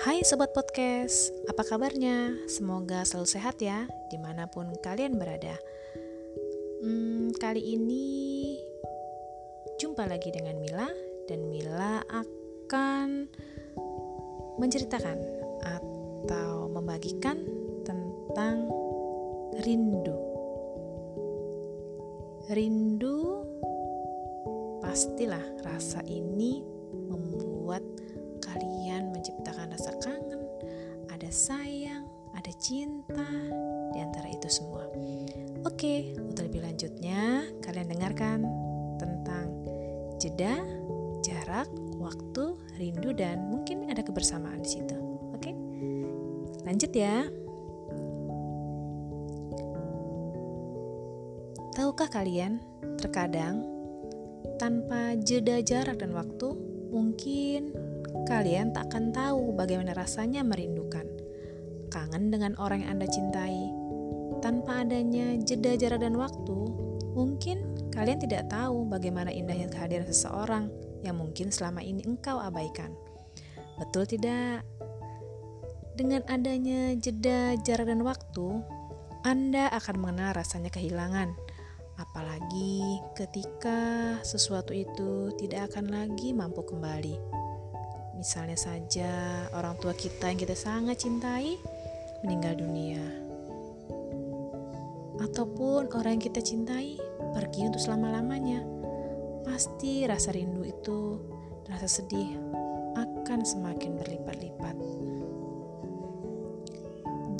Hai Sobat Podcast, apa kabarnya? Semoga selalu sehat ya, di mana pun kalian berada. Hmm, kali ini jumpa lagi dengan Mila, dan Mila akan menceritakan atau membagikan tentang rindu. Rindu pastilah rasa ini membuat Oke, untuk lebih lanjutnya, kalian dengarkan tentang jeda, jarak, waktu, rindu, dan mungkin ada kebersamaan di situ. Oke, lanjut ya. Tahukah kalian, terkadang tanpa jeda jarak dan waktu, mungkin kalian tak akan tahu bagaimana rasanya merindukan, kangen dengan orang yang Anda cintai. Tanpa adanya jeda jarak dan waktu, mungkin kalian tidak tahu bagaimana indahnya kehadiran seseorang yang mungkin selama ini engkau abaikan. Betul tidak? Dengan adanya jeda jarak dan waktu, Anda akan mengenal rasanya kehilangan. Apalagi ketika sesuatu itu tidak akan lagi mampu kembali. Misalnya saja orang tua kita yang kita sangat cintai meninggal dunia. Ataupun orang yang kita cintai pergi untuk selama-lamanya. Pasti rasa rindu itu, rasa sedih akan semakin berlipat-lipat.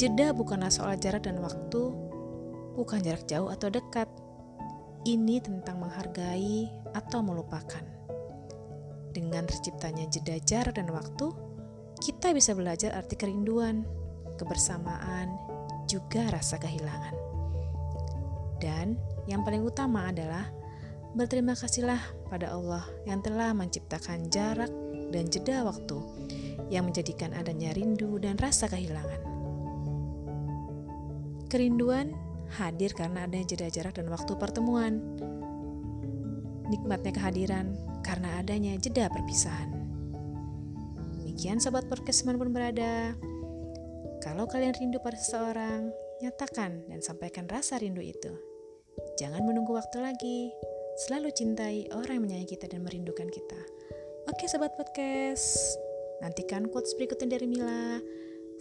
Jeda bukanlah soal jarak dan waktu, bukan jarak jauh atau dekat. Ini tentang menghargai atau melupakan. Dengan terciptanya jeda jarak dan waktu, kita bisa belajar arti kerinduan, kebersamaan, juga rasa kehilangan. Dan yang paling utama adalah berterima kasihlah pada Allah yang telah menciptakan jarak dan jeda waktu yang menjadikan adanya rindu dan rasa kehilangan. Kerinduan hadir karena adanya jeda jarak dan waktu pertemuan. Nikmatnya kehadiran karena adanya jeda perpisahan. Demikian sobat podcast pun berada. Kalau kalian rindu pada seseorang, nyatakan dan sampaikan rasa rindu itu. Jangan menunggu waktu lagi. Selalu cintai orang yang menyayangi kita dan merindukan kita. Oke sobat podcast, nantikan quotes berikutnya dari Mila.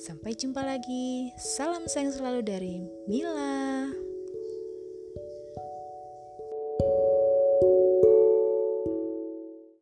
Sampai jumpa lagi. Salam sayang selalu dari Mila.